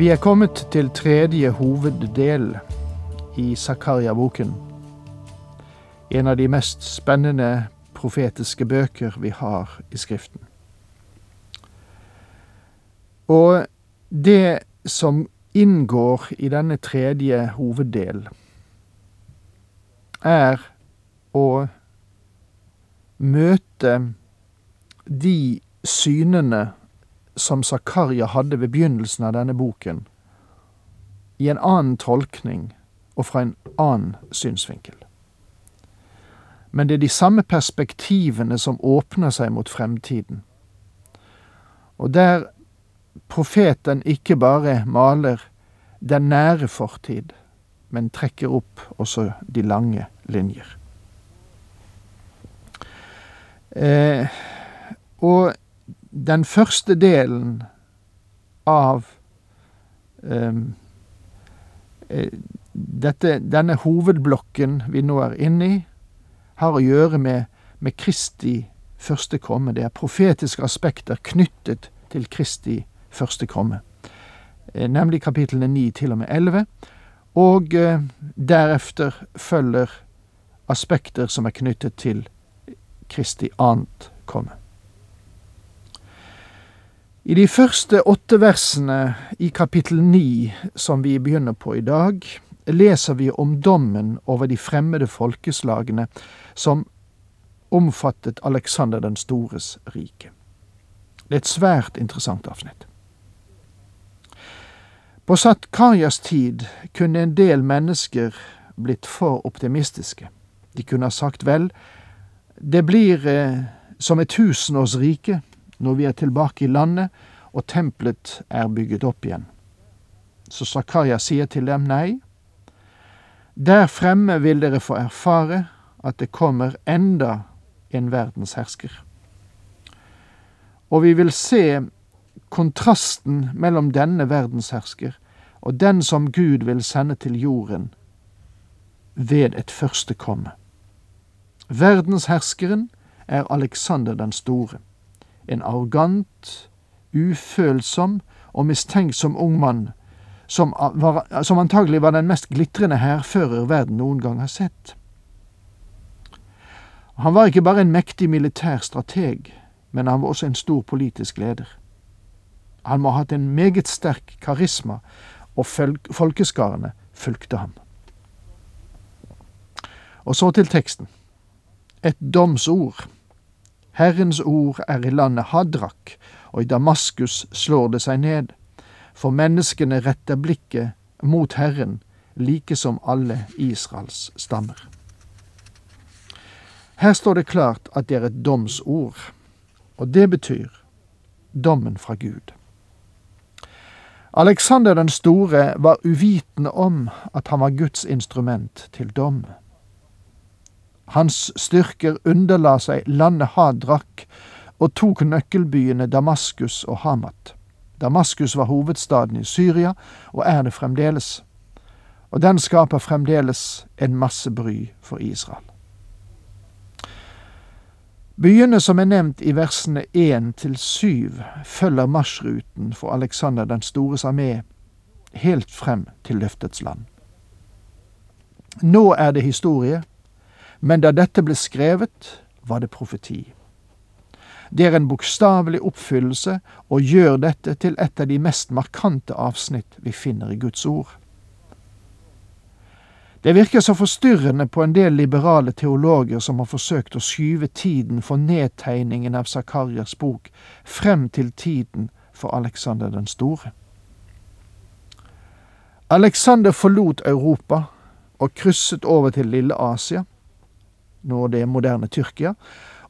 Vi er kommet til tredje hoveddel i Zakaria-boken. En av de mest spennende profetiske bøker vi har i Skriften. Og det som inngår i denne tredje hoveddel, er å møte de synene som Zakaria hadde ved begynnelsen av denne boken, i en annen tolkning og fra en annen synsvinkel. Men det er de samme perspektivene som åpner seg mot fremtiden. Og der profeten ikke bare maler den nære fortid, men trekker opp også de lange linjer. Eh, og den første delen av um, dette, denne hovedblokken vi nå er inne i, har å gjøre med, med Kristi første komme. Det er profetiske aspekter knyttet til Kristi første komme. Eh, nemlig kapitlene 9 til og med 11. Og eh, deretter følger aspekter som er knyttet til Kristi annet komme. I de første åtte versene i kapittel ni, som vi begynner på i dag, leser vi om dommen over de fremmede folkeslagene som omfattet Alexander den stores rike. Det er et svært interessant avsnitt. På Satkarjas tid kunne en del mennesker blitt for optimistiske. De kunne ha sagt vel, det blir eh, som et tusenårsrike når vi er tilbake i landet og tempelet er bygget opp igjen. Så Zakaria sier til dem nei. Der fremme vil dere få erfare at det kommer enda en verdenshersker. Og vi vil se kontrasten mellom denne verdenshersker og den som Gud vil sende til jorden ved et første komme. Verdensherskeren er Alexander den store en arrogant, ufølsom og mistenksom ung mann, som, var, som antagelig var den mest glitrende hærfører verden noen gang har sett. Han var ikke bare en mektig militær strateg, men han var også en stor politisk leder. Han må ha hatt en meget sterk karisma, og folkeskarene fulgte ham. Og så til teksten. Et domsord. Herrens ord er i landet Hadrak, og i Damaskus slår det seg ned. For menneskene retter blikket mot Herren, like som alle Israels stammer. Her står det klart at det er et domsord, og det betyr dommen fra Gud. Alexander den store var uvitende om at han var Guds instrument til dom. Hans styrker underla seg landet Hadrak og tok nøkkelbyene Damaskus og Hamat. Damaskus var hovedstaden i Syria, og er det fremdeles. Og den skaper fremdeles en masse bry for Israel. Byene som er nevnt i versene én til syv, følger marsjruten for Alexander den stores armé helt frem til løftets land. Nå er det historie, men da dette ble skrevet, var det profeti. Det er en bokstavelig oppfyllelse og gjør dette til et av de mest markante avsnitt vi finner i Guds ord. Det virker så forstyrrende på en del liberale teologer som har forsøkt å skyve tiden for nedtegningen av Zakarias bok frem til tiden for Alexander den store. Alexander forlot Europa og krysset over til Lille Asia, nå det moderne Tyrkia,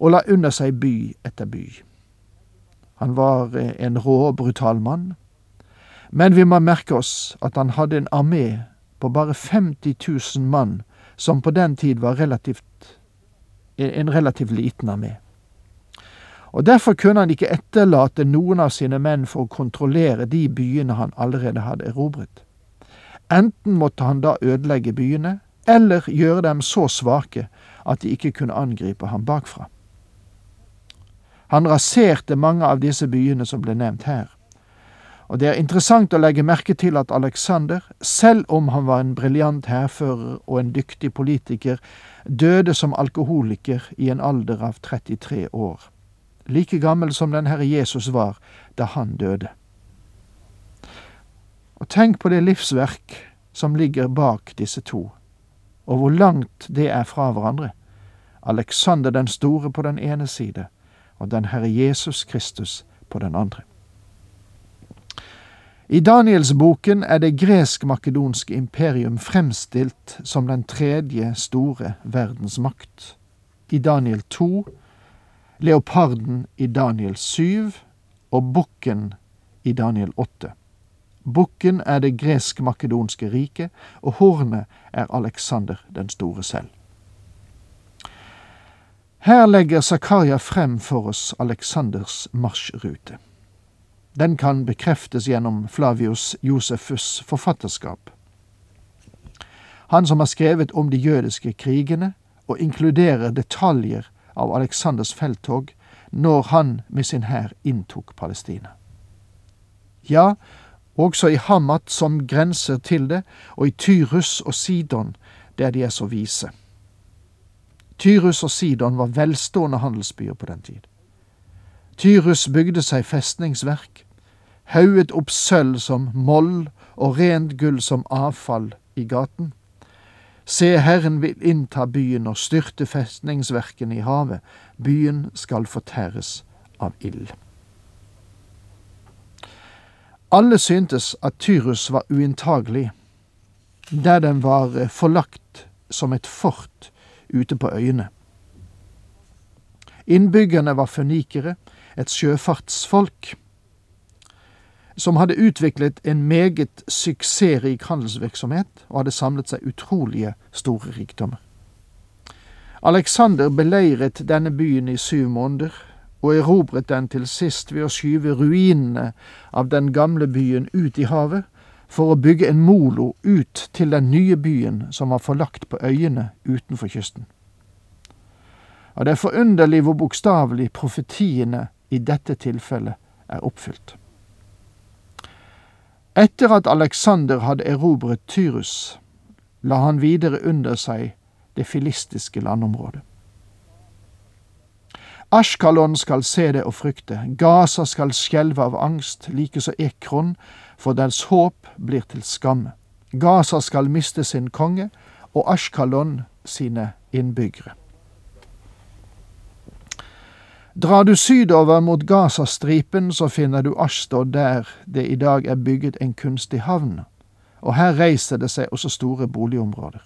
og la under seg by etter by. Han var eh, en rå, brutal mann, Men vi må merke oss at han hadde en armé på bare 50 000 mann, som på den tid var relativt, en relativt liten armé. Og Derfor kunne han ikke etterlate noen av sine menn for å kontrollere de byene han allerede hadde erobret. Enten måtte han da ødelegge byene, eller gjøre dem så svake at de ikke kunne angripe ham bakfra. Han raserte mange av disse byene som ble nevnt her. Og det er interessant å legge merke til at Alexander, selv om han var en briljant hærfører og en dyktig politiker, døde som alkoholiker i en alder av 33 år. Like gammel som den Herre Jesus var da han døde. Og tenk på det livsverk som ligger bak disse to, og hvor langt det er fra hverandre. Alexander den store på den ene side, og den Herre Jesus Kristus på den andre. I Danielsboken er det gresk-makedonske imperium fremstilt som den tredje store verdensmakt. I Daniel 2 leoparden i Daniel 7 og bukken i Daniel 8. Bukken er det gresk-makedonske riket, og hornet er Alexander den store selv. Her legger Zakaria frem for oss Aleksanders marsjrute. Den kan bekreftes gjennom Flavius Josefus' forfatterskap. Han som har skrevet om de jødiske krigene og inkluderer detaljer av Aleksanders felttog når han med sin hær inntok Palestina. Ja, også i Hamat som grenser til det, og i Tyrus og Sidon, der de er så vise. Tyrus og Sidon var velstående handelsbyer på den tid. Tyrus bygde seg festningsverk, hauget opp sølv som moll og rent gull som avfall i gaten. Se, Herren vil innta byen og styrte festningsverkene i havet. Byen skal fortæres av ild. Alle syntes at Tyrus var uinntagelig, der den var eh, forlagt som et fort ute på øyene. Innbyggerne var fønikere, et sjøfartsfolk, som hadde utviklet en meget suksessrik handelsvirksomhet og hadde samlet seg utrolige store rikdommer. Alexander beleiret denne byen i syv måneder og erobret den til sist ved å skyve ruinene av den gamle byen ut i havet for å bygge en molo ut til den nye byen som var forlagt på øyene utenfor kysten. Og det er forunderlig hvor bokstavelig profetiene i dette tilfellet er oppfylt. Etter at Alexander hadde erobret Tyrus, la han videre under seg det filistiske landområdet. Ashkalon skal se det og frykte, Gaza skal skjelve av angst, likeså Ekron, for dens håp blir til skamme. Gaza skal miste sin konge, og Ashkalon sine innbyggere. Drar du sydover mot Gazastripen, så finner du Ashtod der det i dag er bygget en kunstig havn, og her reiser det seg også store boligområder.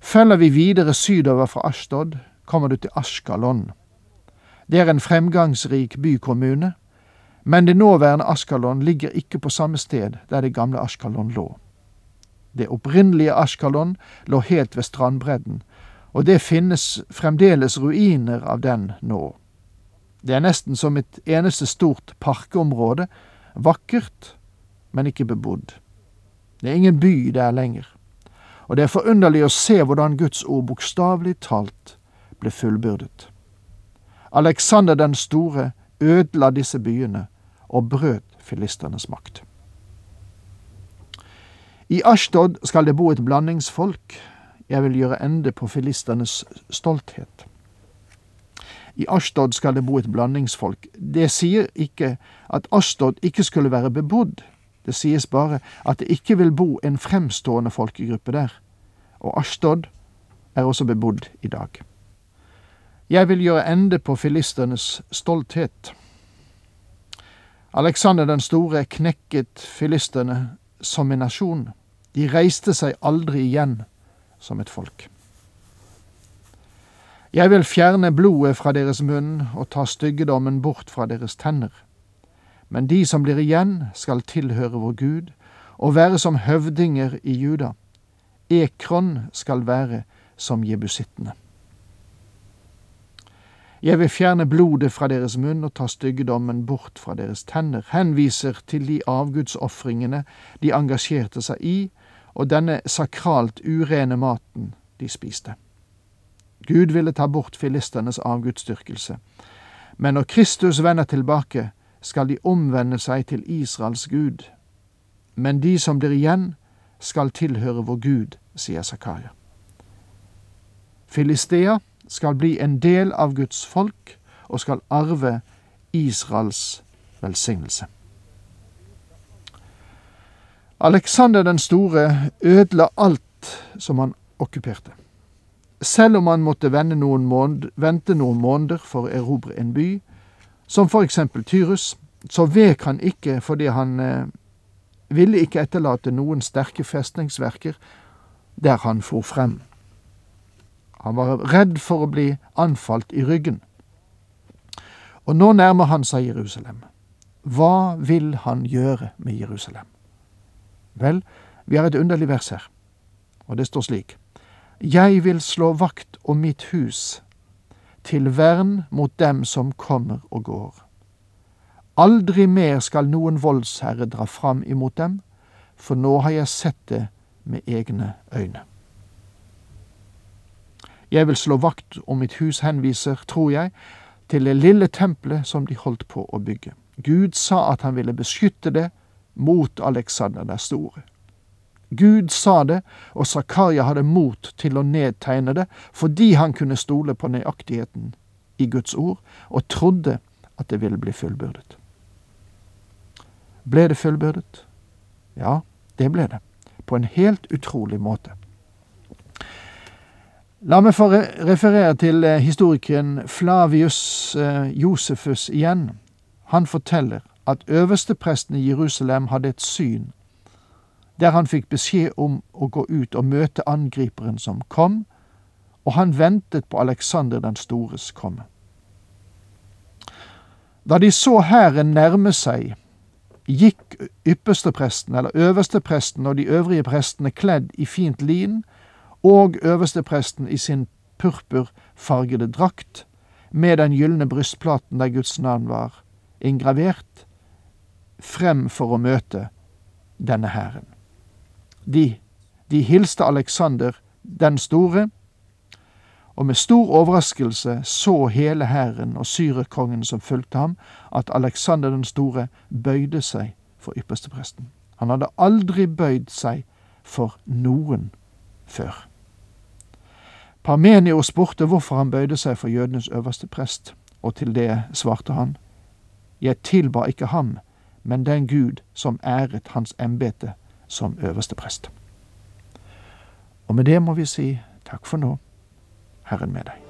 Følger vi videre sydover fra Ashtod, kommer du til Ashkalon. Det er en fremgangsrik bykommune, men det nåværende Askalon ligger ikke på samme sted der det gamle Askalon lå. Det opprinnelige Askalon lå helt ved strandbredden, og det finnes fremdeles ruiner av den nå. Det er nesten som et eneste stort parkområde, vakkert, men ikke bebodd. Det er ingen by der lenger, og det er forunderlig å se hvordan Guds ord bokstavelig talt ble fullbyrdet. Alexander den store ødela disse byene og brøt filisternes makt. I Ashtod skal det bo et blandingsfolk. Jeg vil gjøre ende på filisternes stolthet. I Ashtod skal det bo et blandingsfolk. Det sier ikke at Ashtod ikke skulle være bebodd. Det sies bare at det ikke vil bo en fremstående folkegruppe der. Og Ashtod er også bebodd i dag. Jeg vil gjøre ende på filisternes stolthet. Alexander den store knekket filistene som en nasjon. De reiste seg aldri igjen som et folk. Jeg vil fjerne blodet fra deres munn og ta styggedommen bort fra deres tenner. Men de som blir igjen, skal tilhøre vår Gud og være som høvdinger i Juda. Ekron skal være som jebusittene. Jeg vil fjerne blodet fra deres munn og ta styggedommen bort fra deres tenner, henviser til de avgudsofringene de engasjerte seg i, og denne sakralt urene maten de spiste. Gud ville ta bort filisternes avgudsdyrkelse, men når Kristus vender tilbake, skal de omvende seg til Israels Gud. Men de som blir igjen, skal tilhøre vår Gud, sier Zakaria. Filistea skal bli en del av Guds folk og skal arve Israels velsignelse. Alexander den store ødela alt som han okkuperte. Selv om han måtte noen, måned, vente noen måneder for å erobre en by, som for eksempel Tyrus, så vek han ikke fordi han eh, ville ikke etterlate noen sterke festningsverker der han for frem. Han var redd for å bli anfalt i ryggen. Og nå nærmer han seg Jerusalem. Hva vil han gjøre med Jerusalem? Vel, vi har et underlig vers her, og det står slik. Jeg vil slå vakt om mitt hus, til vern mot dem som kommer og går. Aldri mer skal noen voldsherre dra fram imot dem, for nå har jeg sett det med egne øyne. Jeg vil slå vakt om mitt hus, henviser, tror jeg, til det lille tempelet som de holdt på å bygge. Gud sa at han ville beskytte det mot Alexander den store. Gud sa det, og Zakaria hadde mot til å nedtegne det, fordi han kunne stole på nøyaktigheten i Guds ord, og trodde at det ville bli fullbyrdet. Ble det fullbyrdet? Ja, det ble det. På en helt utrolig måte. La meg få referere til eh, historikeren Flavius eh, Josefus igjen. Han forteller at øverstepresten i Jerusalem hadde et syn der han fikk beskjed om å gå ut og møte angriperen som kom, og han ventet på Aleksander den stores komme. Da de så hæren nærme seg, gikk ypperstepresten eller øverstepresten og de øvrige prestene kledd i fint lin og øverstepresten i sin purpurfargede drakt, med den gylne brystplaten der Guds navn var inngravert, frem for å møte denne hæren. De, de hilste Aleksander den store, og med stor overraskelse så hele hæren og syrerkongen som fulgte ham, at Aleksander den store bøyde seg for ypperstepresten. Han hadde aldri bøyd seg for noen før. Parmenio spurte hvorfor han bøyde seg for jødenes øverste prest, og til det svarte han, Jeg tilba ikke ham, men den Gud som æret hans embete som øverste prest. Og med det må vi si takk for nå, Herren med deg.